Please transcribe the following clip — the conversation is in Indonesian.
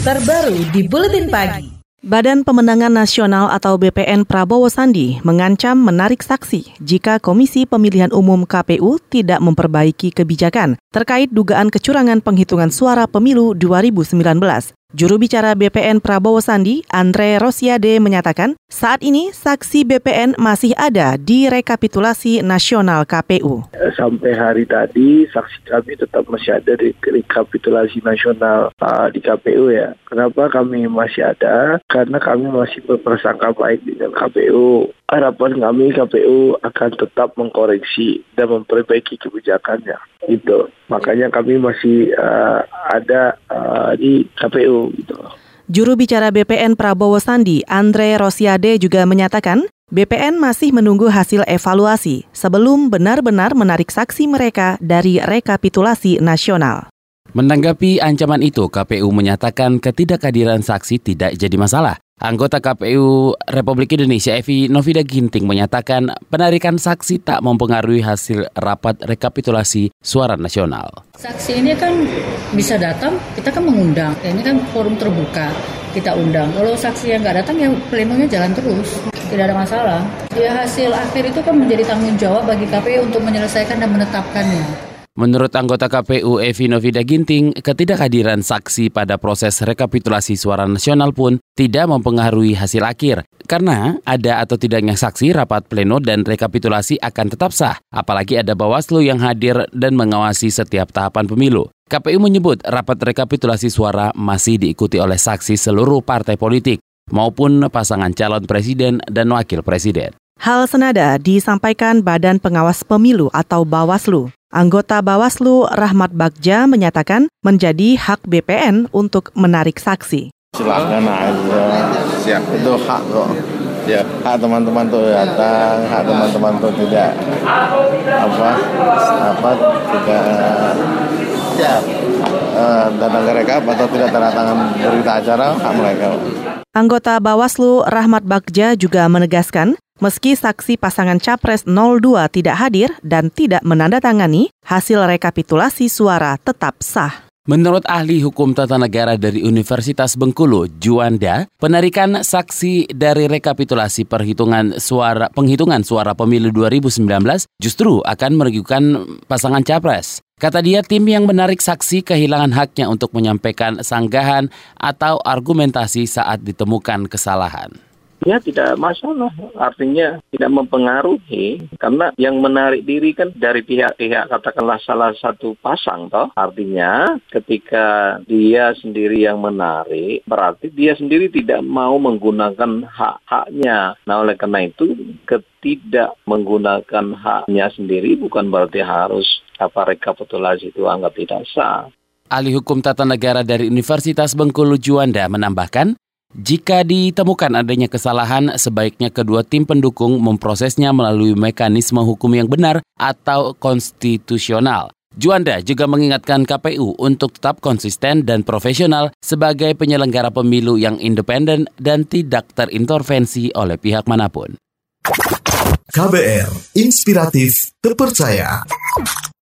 terbaru di Buletin Pagi. Badan Pemenangan Nasional atau BPN Prabowo Sandi mengancam menarik saksi jika Komisi Pemilihan Umum KPU tidak memperbaiki kebijakan terkait dugaan kecurangan penghitungan suara pemilu 2019. Juru bicara BPN Prabowo Sandi, Andre Rosiade menyatakan, saat ini saksi BPN masih ada di rekapitulasi nasional KPU. Sampai hari tadi saksi kami tetap masih ada di rekapitulasi nasional uh, di KPU ya. Kenapa kami masih ada? Karena kami masih berprasangka baik dengan KPU. Harapan kami KPU akan tetap mengkoreksi dan memperbaiki kebijakannya. Itu. Makanya kami masih uh, ada uh, di KPU gitu. Juru bicara BPN Prabowo Sandi, Andre Rosiade juga menyatakan, BPN masih menunggu hasil evaluasi sebelum benar-benar menarik saksi mereka dari rekapitulasi nasional. Menanggapi ancaman itu, KPU menyatakan ketidakhadiran saksi tidak jadi masalah. Anggota KPU Republik Indonesia Evi Novida Ginting menyatakan penarikan saksi tak mempengaruhi hasil rapat rekapitulasi suara nasional. Saksi ini kan bisa datang, kita kan mengundang. Ini kan forum terbuka, kita undang. Kalau saksi yang nggak datang ya plenonya jalan terus, tidak ada masalah. Ya hasil akhir itu kan menjadi tanggung jawab bagi KPU untuk menyelesaikan dan menetapkannya. Menurut anggota KPU Evi Novida Ginting, ketidakhadiran saksi pada proses rekapitulasi suara nasional pun tidak mempengaruhi hasil akhir. Karena ada atau tidaknya saksi, rapat pleno dan rekapitulasi akan tetap sah. Apalagi ada Bawaslu yang hadir dan mengawasi setiap tahapan pemilu. KPU menyebut rapat rekapitulasi suara masih diikuti oleh saksi seluruh partai politik maupun pasangan calon presiden dan wakil presiden. Hal senada disampaikan Badan Pengawas Pemilu atau Bawaslu. Anggota Bawaslu Rahmat Bagja menyatakan menjadi hak BPN untuk menarik saksi. Silakan aja, siap itu hak kok. Ya, hak teman-teman tuh datang, hak teman-teman tuh tidak apa apa tidak ya datang ke rekap atau tidak tanda tangan berita acara hak mereka. Anggota Bawaslu Rahmat Bagja juga menegaskan Meski saksi pasangan Capres 02 tidak hadir dan tidak menandatangani, hasil rekapitulasi suara tetap sah. Menurut ahli hukum tata negara dari Universitas Bengkulu, Juanda, penarikan saksi dari rekapitulasi perhitungan suara penghitungan suara pemilu 2019 justru akan merugikan pasangan capres. Kata dia, tim yang menarik saksi kehilangan haknya untuk menyampaikan sanggahan atau argumentasi saat ditemukan kesalahan ya tidak masalah. Artinya tidak mempengaruhi karena yang menarik diri kan dari pihak-pihak katakanlah salah satu pasang toh. Artinya ketika dia sendiri yang menarik berarti dia sendiri tidak mau menggunakan hak-haknya. Nah oleh karena itu ketidak menggunakan haknya sendiri bukan berarti harus apa rekapitulasi itu anggap tidak sah. Ahli Hukum Tata Negara dari Universitas Bengkulu Juanda menambahkan, jika ditemukan adanya kesalahan, sebaiknya kedua tim pendukung memprosesnya melalui mekanisme hukum yang benar atau konstitusional. Juanda juga mengingatkan KPU untuk tetap konsisten dan profesional sebagai penyelenggara pemilu yang independen dan tidak terintervensi oleh pihak mana pun. KBR, inspiratif, terpercaya.